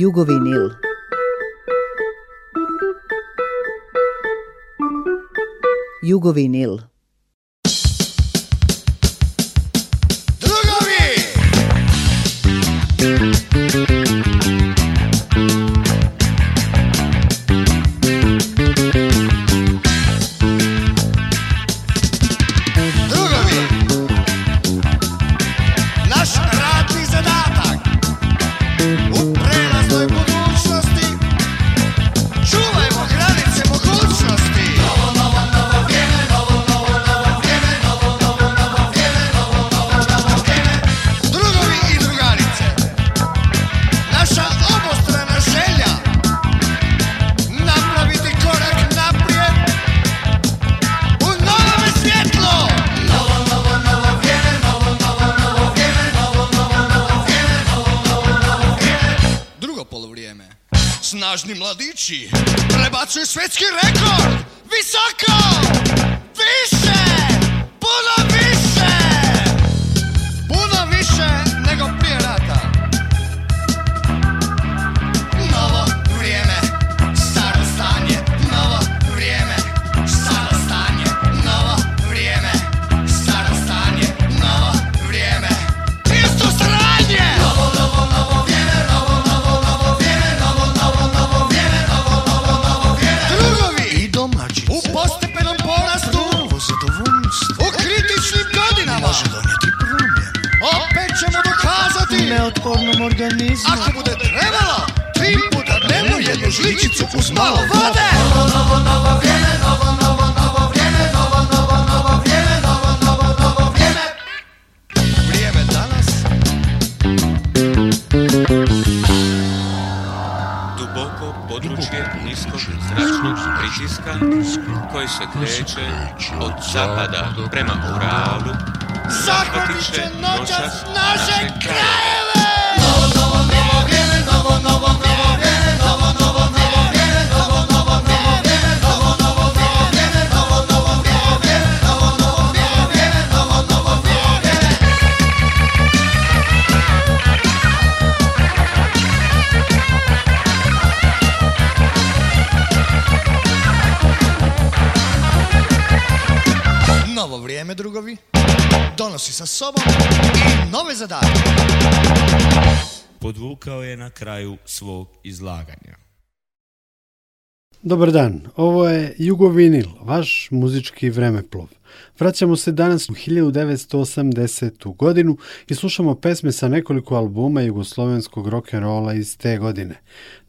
Jugovi Jugovinil. Jugovinil. Drugovi! Svetski zapada prema Uralu, zahvatit će noćas našeg kraja! sobom i nove zadatke. Podvukao je na kraju svog izlaganja. Dobar dan, ovo je Jugovinil, vaš muzički vremeplov. Vraćamo se danas u 1980. godinu i slušamo pesme sa nekoliko albuma jugoslovenskog rock'n'rolla iz te godine.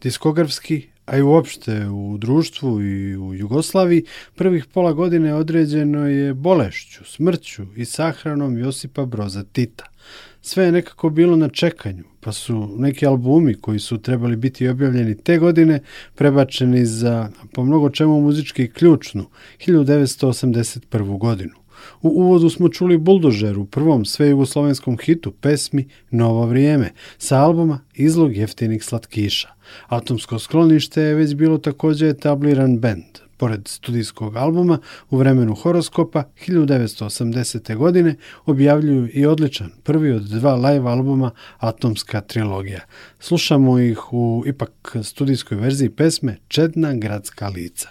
Diskografski a i uopšte u društvu i u Jugoslaviji, prvih pola godine određeno je bolešću, smrću i sahranom Josipa Broza Tita. Sve je nekako bilo na čekanju, pa su neki albumi koji su trebali biti objavljeni te godine prebačeni za, po mnogo čemu muzički ključnu, 1981. godinu. U uvodu smo čuli Buldožer u prvom sve hitu pesmi Novo vrijeme sa albuma Izlog jeftinih slatkiša. Atomsko sklonište je već bilo također etabliran bend. Pored studijskog albuma u vremenu horoskopa 1980. godine objavljuju i odličan prvi od dva live albuma Atomska trilogija. Slušamo ih u ipak studijskoj verziji pesme Čedna gradska lica.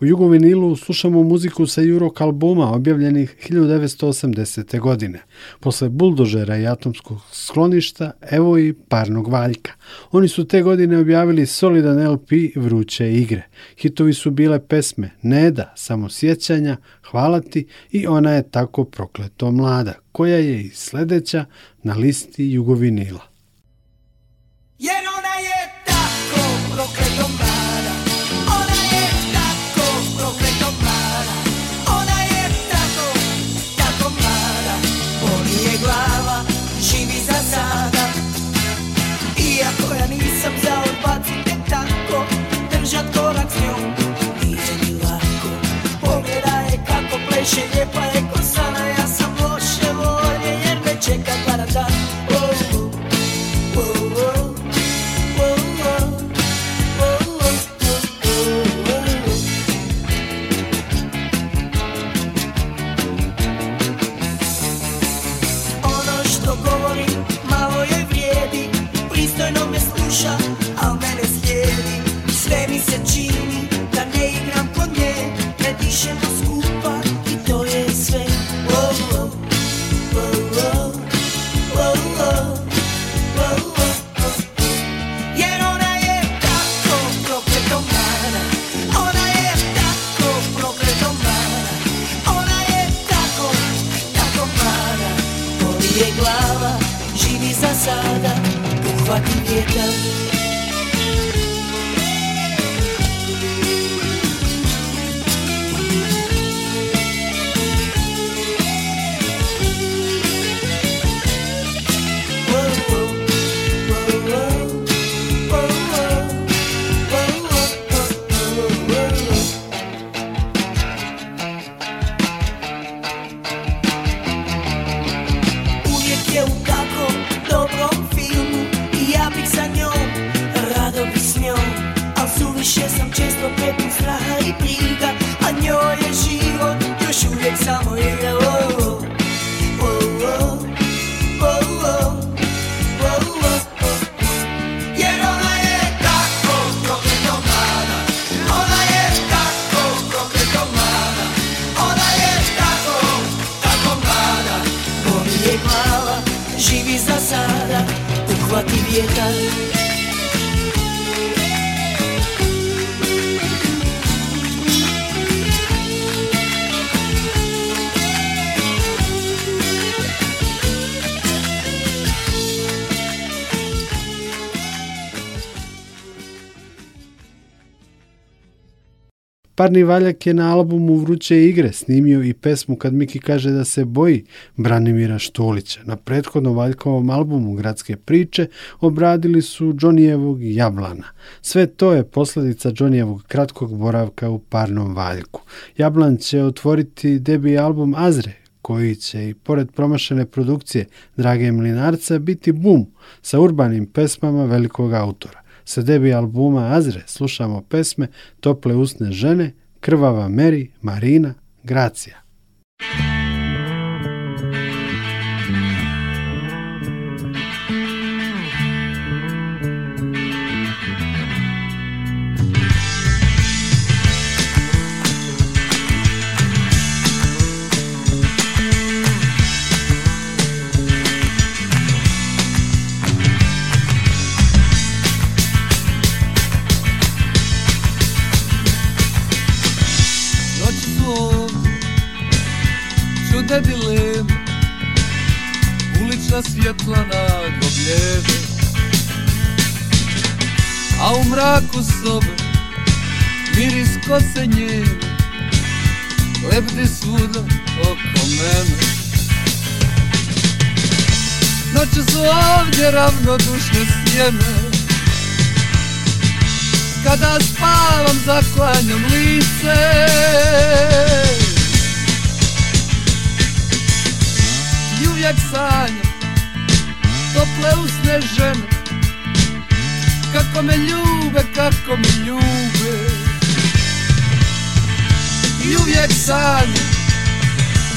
U Jugovinilu slušamo muziku sa Jurok albuma objavljenih 1980. godine. Posle buldožera i atomskog skloništa, evo i parnog valjka. Oni su te godine objavili solidan LP Vruće igre. Hitovi su bile pesme Neda, Samo sjećanja, Hvala ti i Ona je tako prokleto mlada, koja je i sledeća na listi Jugovinila. time. Parni Valjak je na albumu Vruće igre snimio i pesmu kad Miki kaže da se boji Branimira Štulića. Na prethodnom Valjkovom albumu Gradske priče obradili su Džonijevog Jablana. Sve to je posljedica Džonijevog kratkog boravka u Parnom Valjku. Jablan će otvoriti debi album Azre, koji će i pored promašene produkcije Drage Mlinarca biti bum sa urbanim pesmama velikog autora sa debi albuma Azre slušamo pesme Tople usne žene, Krvava Meri, Marina, Gracija. mjesečna svjetla bljede A u mraku sobe miris kose njene Lebdi svuda oko mene Noće su ovdje ravnodušne sjeme Kada spavam zaklanjam lice uvijek sanjam tople usne žene Kako me ljube, kako me ljube I uvijek sanje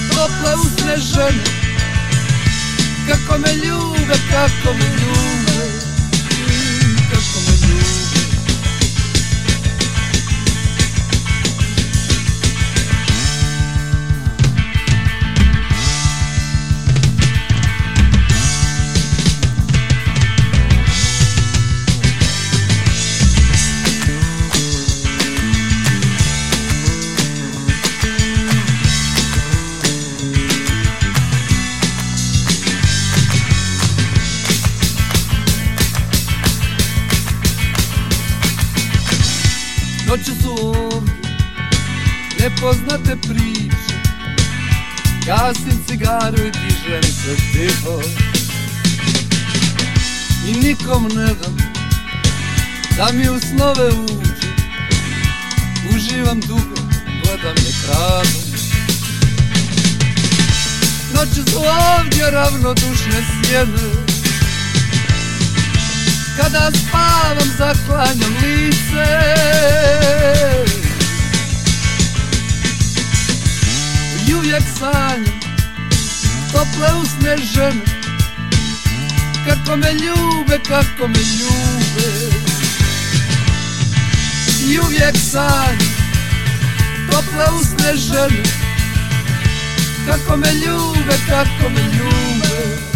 Tople usne žene Kako me ljube, kako me ljube poznate priče Gasim cigaru i dižem se tiho I nikom ne dam Da mi u snove uđe Uživam dugo, gledam je kradu Noći su ovdje ravnodušne sjene Kada spavam zaklanjam lice i uvijek sanjam Tople usne žene Kako me ljube, kako me ljube I uvijek sanjam Tople usne žene Kako me ljube, kako me ljube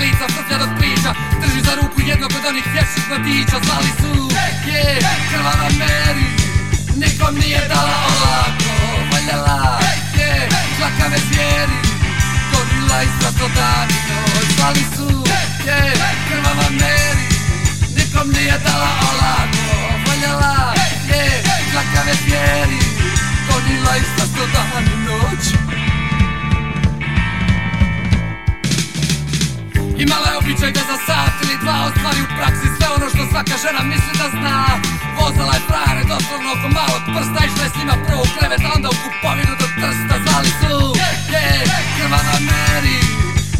lica, od priča Drži za ruku jednog od onih vješih mladića Zvali su Peke, krvava meri, Nikom nije dala olako, valjala Peke, žlakave zvijeri Gorila i strato dan i noć Zvali su Peke, krvava meri, Nikom nije dala olako, valjala Peke, žlakave zvijeri Gorila i strato dan i noć Imala je običaj da za sat ili dva ostvari u praksi Sve ono što svaka žena misli da zna Vozala je frajere doslovno oko malog prsta Išla je s njima prvo u krevet, onda u kupovinu do trsta Zvali su, Hej, krva na Mary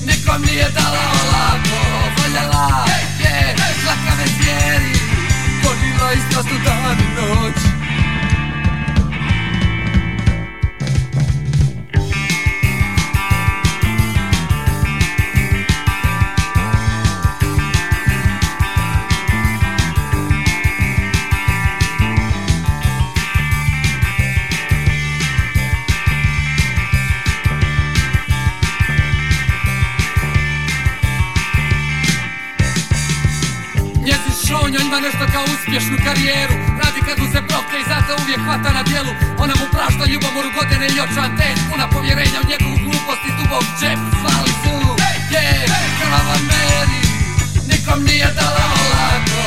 Nikom nije dala olako, voljela, je, je, me zvijeri Gonila istrastu dan i noć Ima nešto kao uspješnu karijeru Radi kad se propne i zato uvijek hvata na dijelu Ona mu prašta ljubomoru godine i očan anten Puna povjerenja u njegovu glupost i dubog džep Zvali su, hey, yeah, krava meri Nikom nije dala lako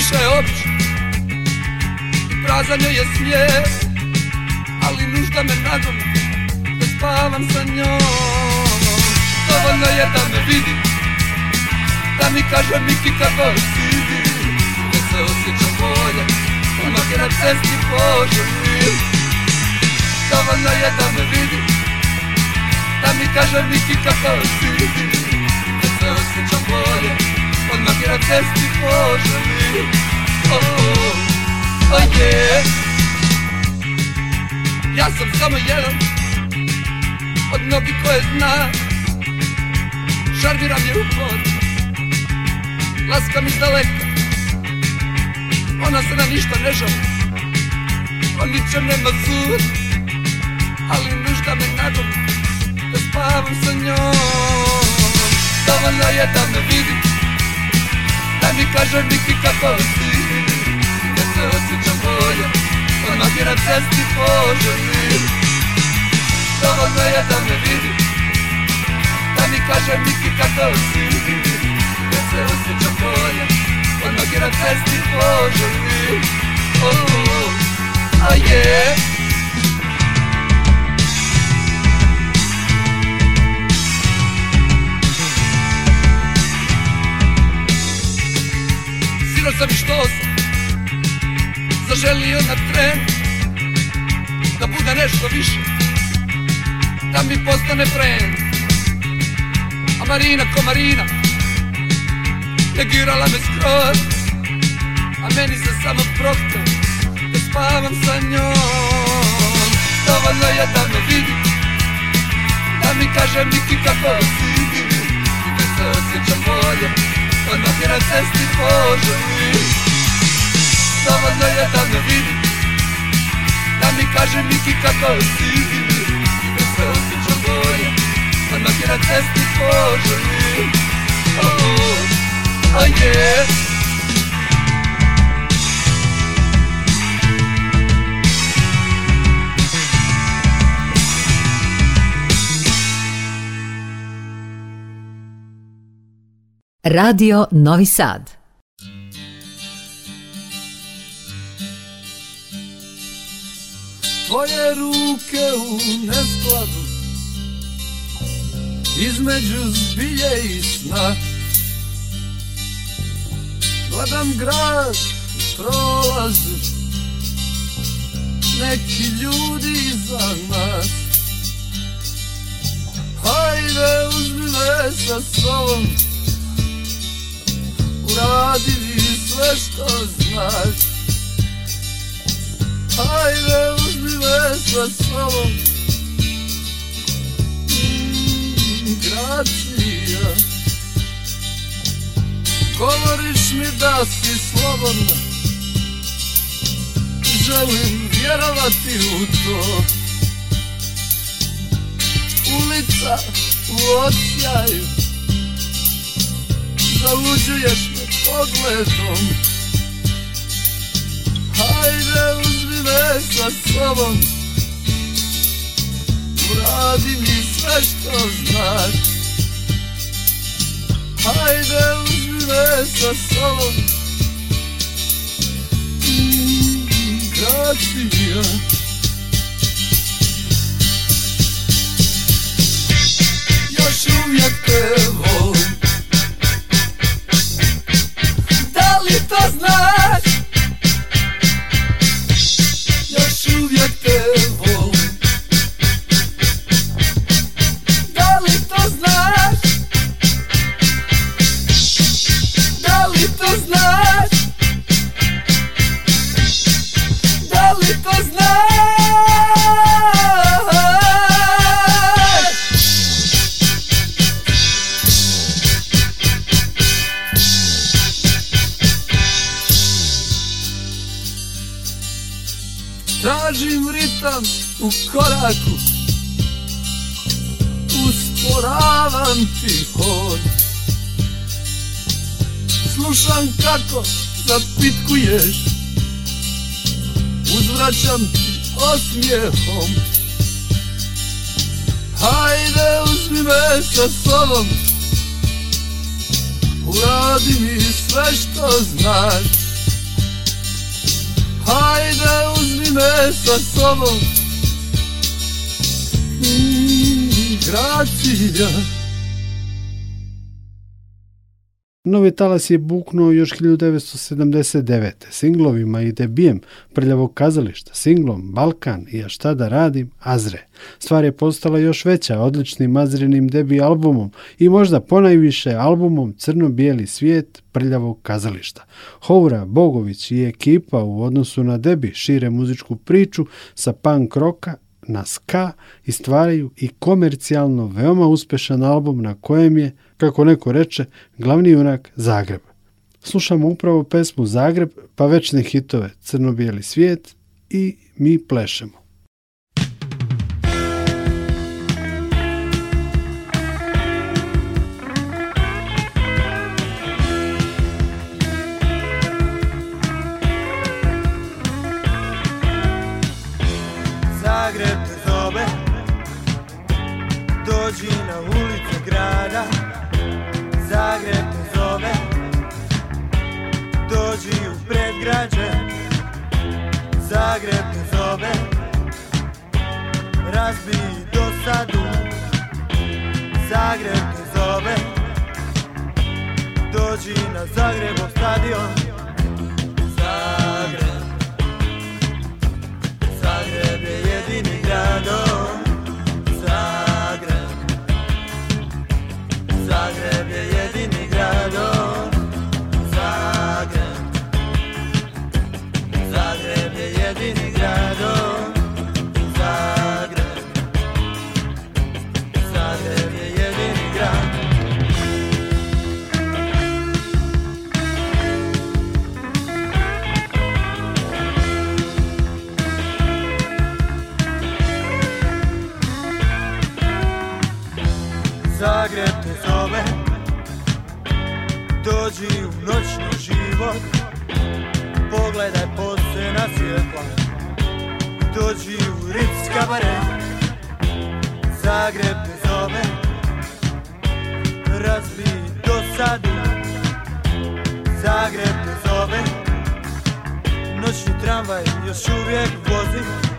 Više obič Prazan joj je smije Ali nužda me nagom Da spavam sa njom Dovoljno je da me vidi Da mi kaže Miki kako sidi Da se osjeća bolje Onog je na cesti poželim. Dovoljno je da me vidi Da mi kaže Miki kako sidi Da se osjećam bolje odmah je na cesti poželi oh, oh, yeah. Ja sam samo jedan od mnogi koje zna Šarmiram je upor, mi mi daleka Ona se na ništa ne žali, On ničem nema sud Ali nužda me nagom, da spavam sa njom Dovoljno je da me vidim mi kaže Miki kakav si Ja se osjećam bolje Onak je na cesti poželi Dovoljno je da me vidi Da mi kaže Miki kakav si Ja se osjećam bolje Onak je na cesti poželi oh, oh, oh. A je Rekao sam što sam Zaželio na tren Da bude nešto više Da mi postane friend A Marina ko Marina Negirala me skroz A meni se samo prokla, Da spavam sa njom Dovoljno je da me vidi Da mi kaže Miki kako si I da se osjećam bolje Odmah dok je na cesti poželi Dovoljno je da me vidi Da mi kaže Miki kako si Da se osjećam bolje Odmah dok je na cesti poželi Oh, oh, oh yeah Radio Novi Sad Tvoje ruke u neskladu Između zbilje i sna Gledam grad prolazu Neki ljudi za nas Hajde uzmi me sa sobom radili sve što znaš Hajde uzmi me sa sobom Gracija Govoriš mi da si slobodna Želim vjerovati u to Ulica u odsjaju Zaluđuješ pogledom Hajde uzmi me sa sobom Uradi mi sve što znaš Hajde uzmi me sa sobom Gracija Još uvijek te volim smijehom Hajde uzmi me sa sobom Uradi mi sve što znaš Hajde uzmi me sa sobom mm, Gracija Novi talas je buknuo još 1979. singlovima i debijem prljavog kazališta, singlom Balkan i Ja šta da radim, Azre. Stvar je postala još veća odličnim Azrenim debi albumom i možda ponajviše albumom Crno-bijeli svijet prljavog kazališta. Houra, Bogović i ekipa u odnosu na debi šire muzičku priču sa punk roka na ska i stvaraju i komercijalno veoma uspešan album na kojem je kako neko reče, glavni junak Zagreb. Slušamo upravo pesmu Zagreb, pa večne hitove Crno-bijeli svijet i mi plešemo. do sadu, Zagreb te zove Dođi na Zagrebov stadion pogledaj posljedna svjetla Dođi u Ritz kabaret Zagreb te zove do sadu Zagreb te zove Noćni tramvaj još uvijek vozi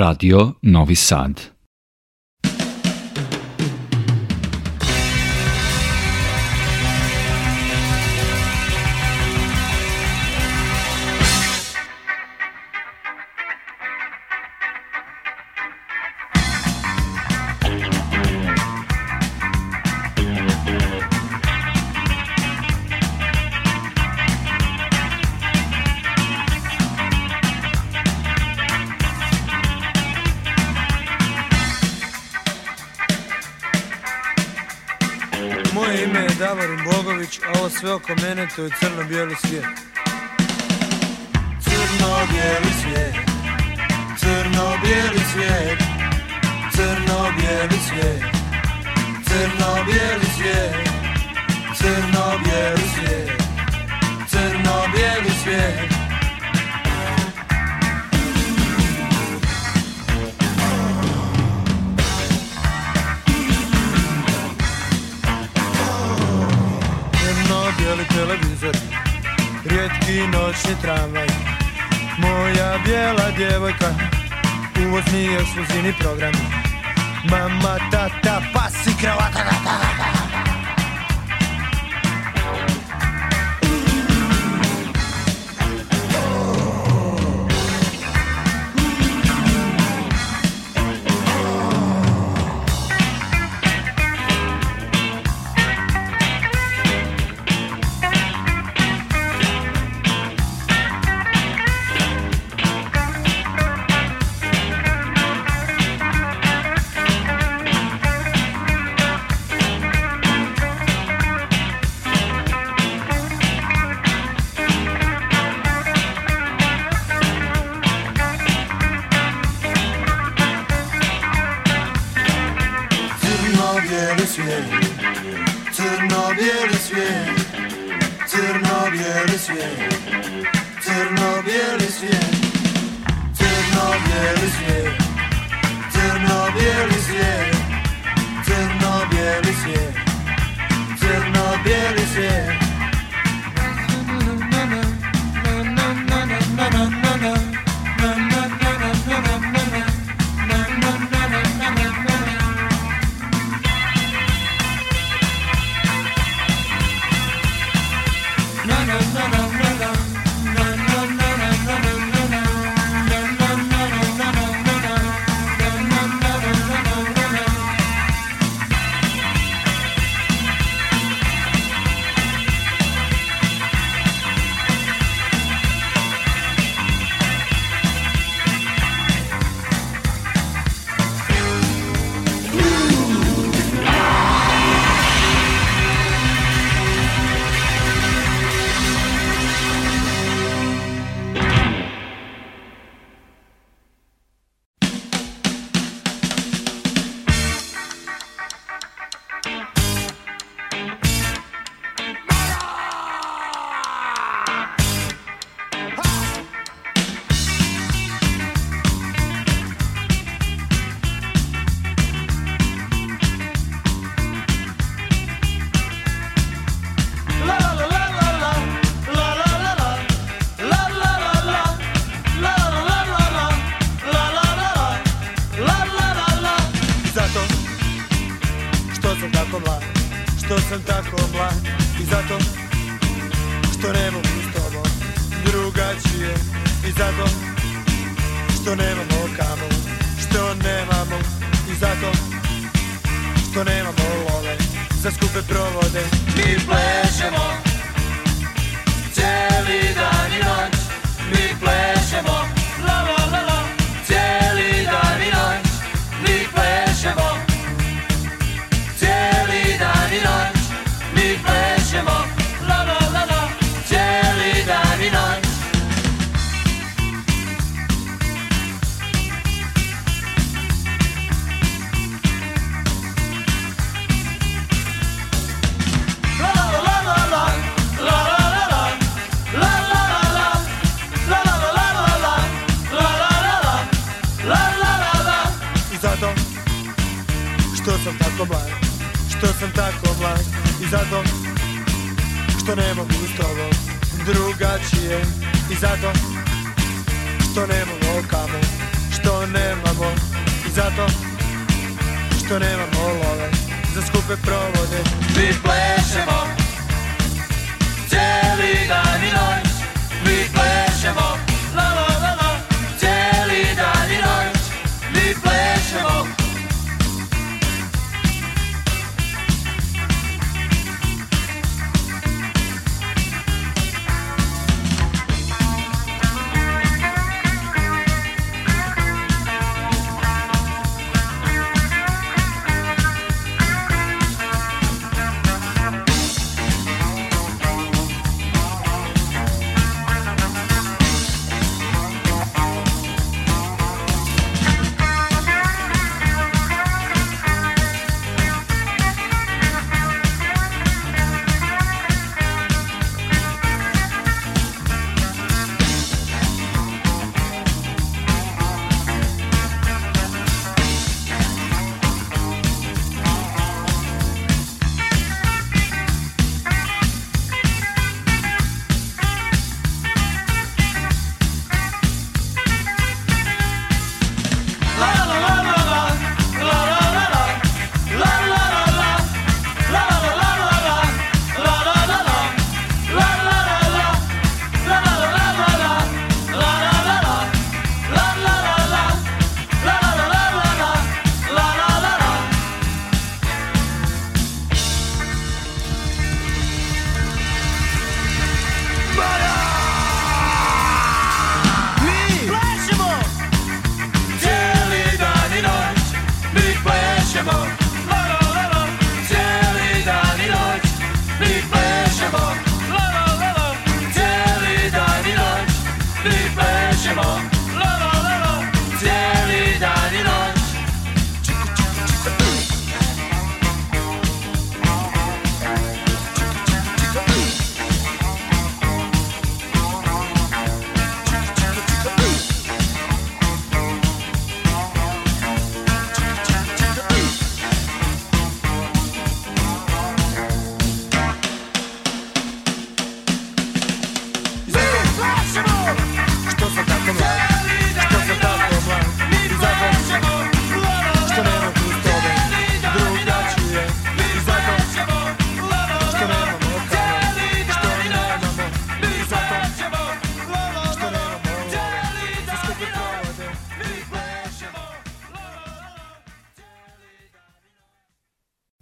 Radio Novi Sad. momento de ser novios, lo siguiente.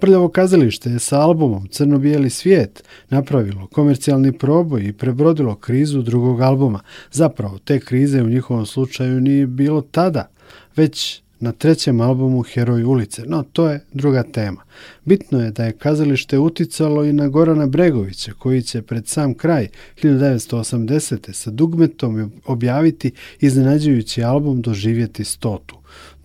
Prljavo kazalište je sa albumom Crno-bijeli svijet napravilo komercijalni proboj i prebrodilo krizu drugog albuma. Zapravo, te krize u njihovom slučaju nije bilo tada, već na trećem albumu Heroj ulice, no to je druga tema. Bitno je da je kazalište uticalo i na Gorana Bregovića, koji će pred sam kraj 1980. sa dugmetom objaviti iznenađujući album Doživjeti stotu.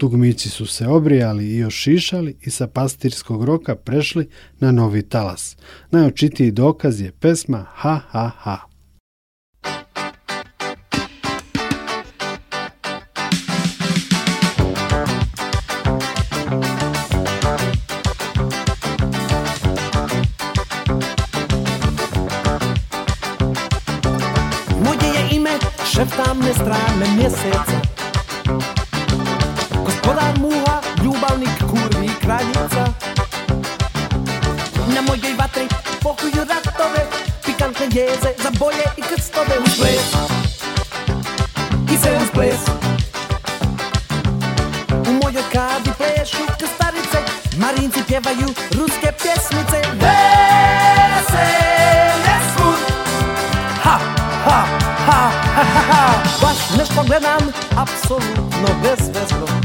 Tugmici su se obrijali i ošišali i sa pastirskog roka prešli na novi talas. Najočitiji dokaz je pesma Ha Ha Ha. Moje je ime šef strane mjeseca jeze, zaboje i kad s tobe usples I se usples U mojoj kadi plešu kastarice Marinci pjevaju ruske pjesmice Veselje svud Ha, ha, ha, ha, ha, ha Baš nešto gledam, apsolutno bezvezno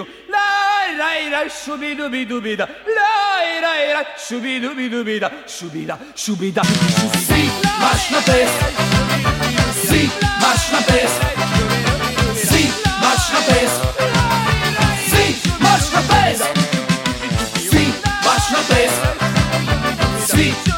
chubirinho. Lairaira, chubidubidubida. Lairaira, chubidubidubida. subida, subida, Si, mas na peste. Si, mas na peste. Si, mas na peste. Si, mas na peste. Si, mas na peste. Si,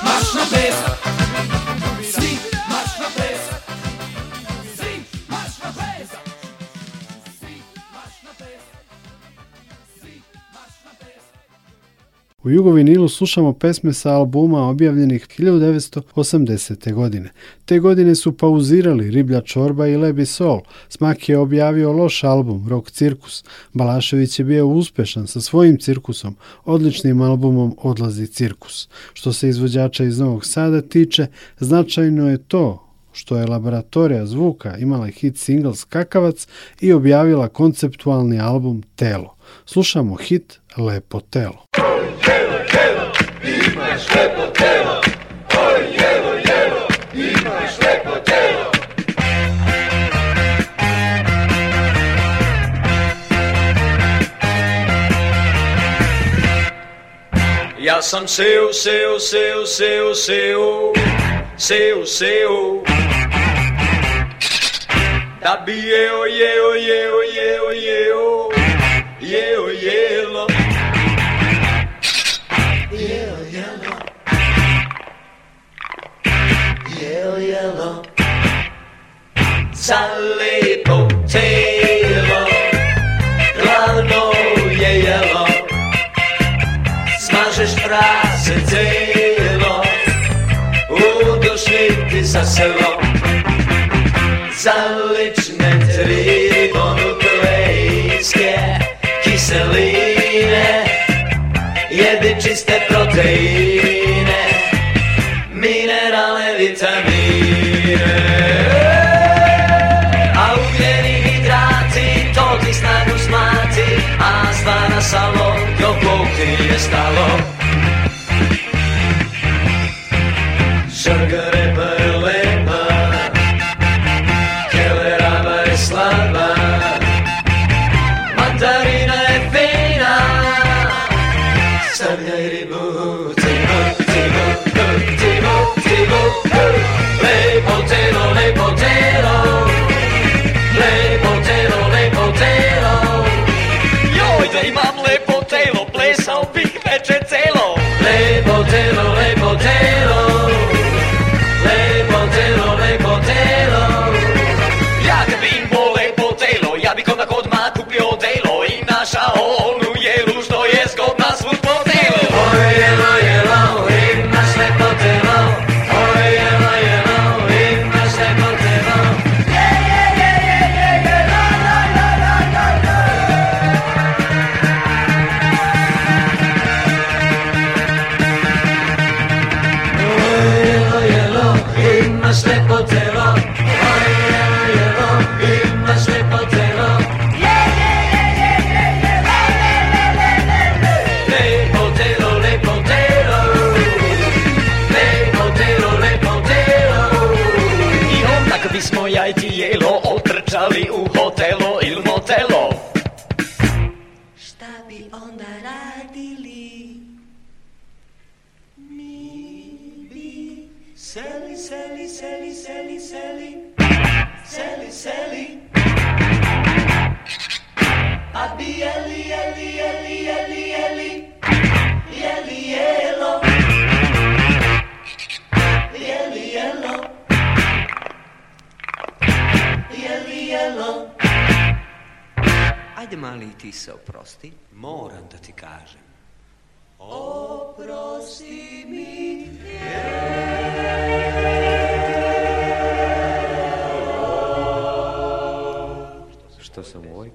U Jugovinilu slušamo pesme sa albuma objavljenih 1980. godine. Te godine su pauzirali Riblja čorba i Lebi Sol. Smak je objavio loš album, Rock Cirkus. Balašević je bio uspešan sa svojim cirkusom, odličnim albumom Odlazi cirkus. Što se izvođača iz Novog Sada tiče, značajno je to što je laboratorija zvuka imala hit single Skakavac i objavila konceptualni album Telo. Slušamo hit Lepo telo. Ja sam seu, seu, seu, seu, seu, seu, seu. Da oi, oi, oi, oi, oi, oi, jeo, jelo. tail yellow. Sally Taylor, glavno je jelo. Smažeš prase celo, u duši ti zaselo. Zalične tri monoklejske kiseliny. θα να σαλώ κι εγώ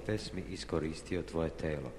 pesmi iskoristio tvoje telo.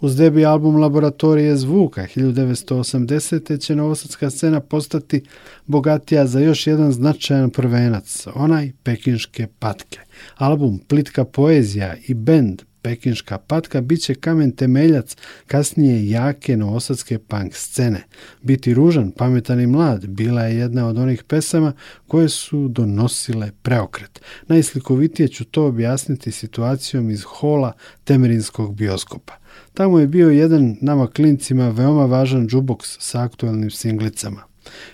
Uz debi album Laboratorije zvuka 1980. će novosadska scena postati bogatija za još jedan značajan prvenac, onaj Pekinške patke. Album Plitka poezija i bend pekinška patka bit će kamen temeljac kasnije jake novosadske punk scene. Biti ružan, pametan i mlad bila je jedna od onih pesama koje su donosile preokret. Najslikovitije ću to objasniti situacijom iz hola temerinskog bioskopa. Tamo je bio jedan nama klincima veoma važan džuboks sa aktualnim singlicama.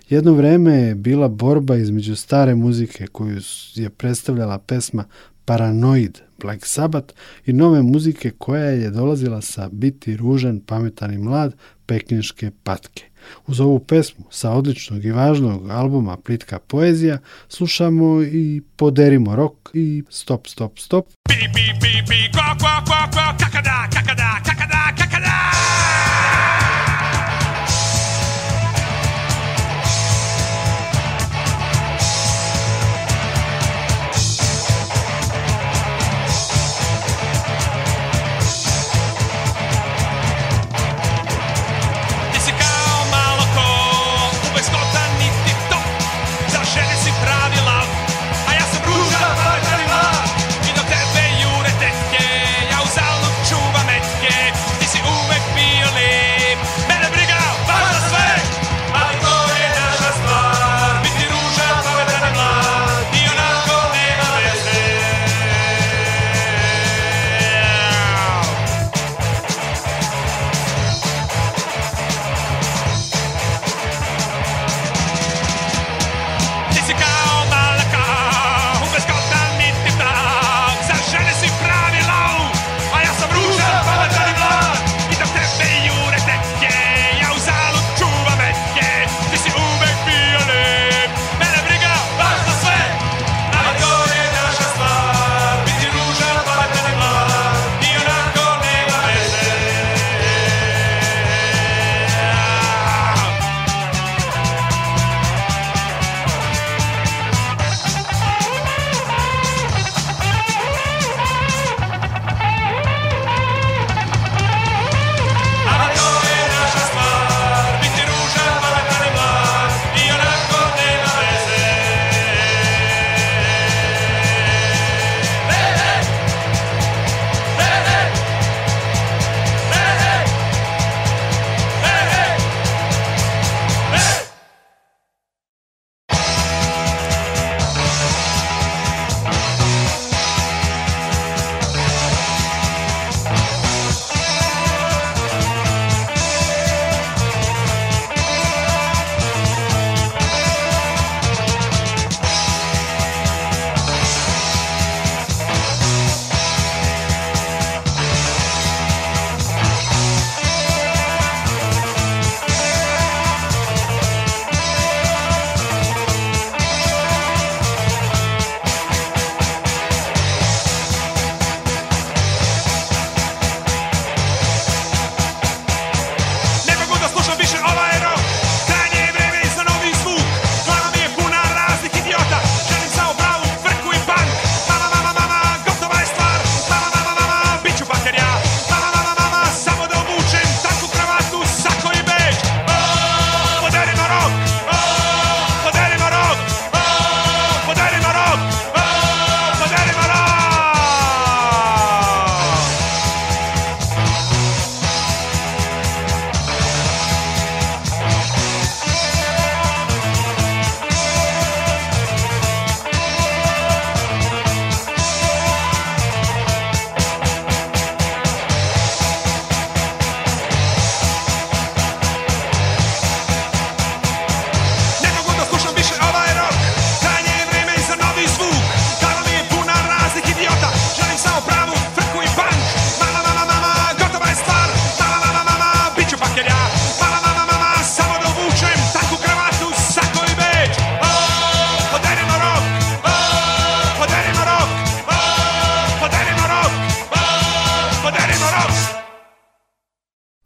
Jedno vreme je bila borba između stare muzike koju je predstavljala pesma Paranoid, Black Sabbath i nove muzike koja je dolazila sa Biti ružan, pametan i mlad, pekinške patke. Uz ovu pesmu sa odličnog i važnog albuma Plitka poezija slušamo i Poderimo rok i Stop, stop, stop. Bi, bi, bi, bi, kakada, kakada, kakada,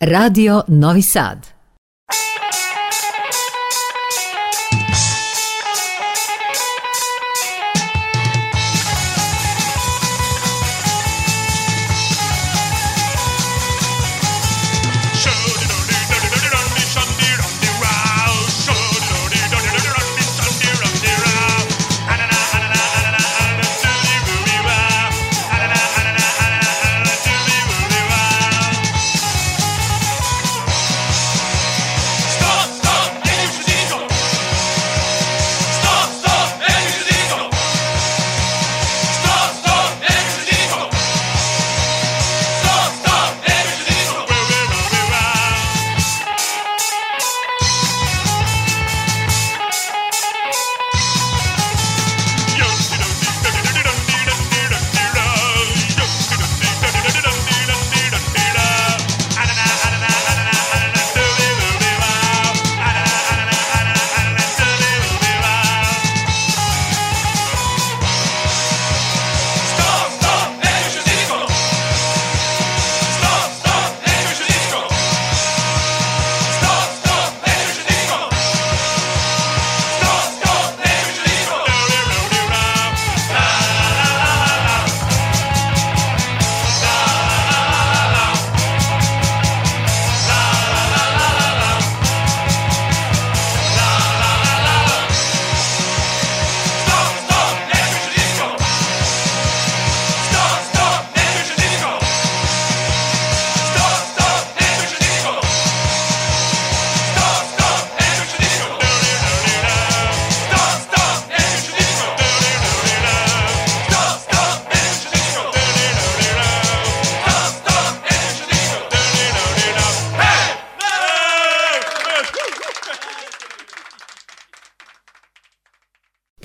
Radio Novi Sad.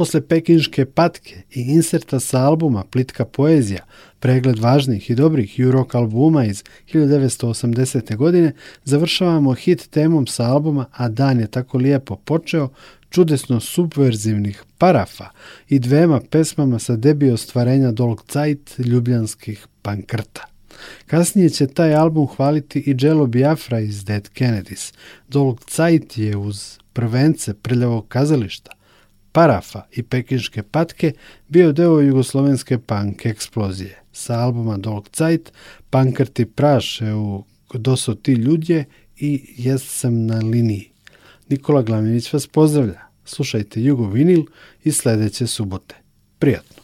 Posle pekinške patke i inserta sa albuma Plitka poezija, pregled važnih i dobrih rock albuma iz 1980. godine, završavamo hit temom sa albuma A dan je tako lijepo počeo čudesno subverzivnih parafa i dvema pesmama sa debi ostvarenja Dolg Zeit ljubljanskih pankrta. Kasnije će taj album hvaliti i Jello Biafra iz Dead Kennedys. Dolg Zeit je uz prvence prljavog kazališta Parafa i pekinške patke bio deo jugoslovenske punk eksplozije. Sa albuma Dog Zeit pankrti praše u Doso ti ljudje i Jest na liniji. Nikola Glavinić vas pozdravlja. Slušajte Jugo Vinil i sljedeće subote. Prijatno!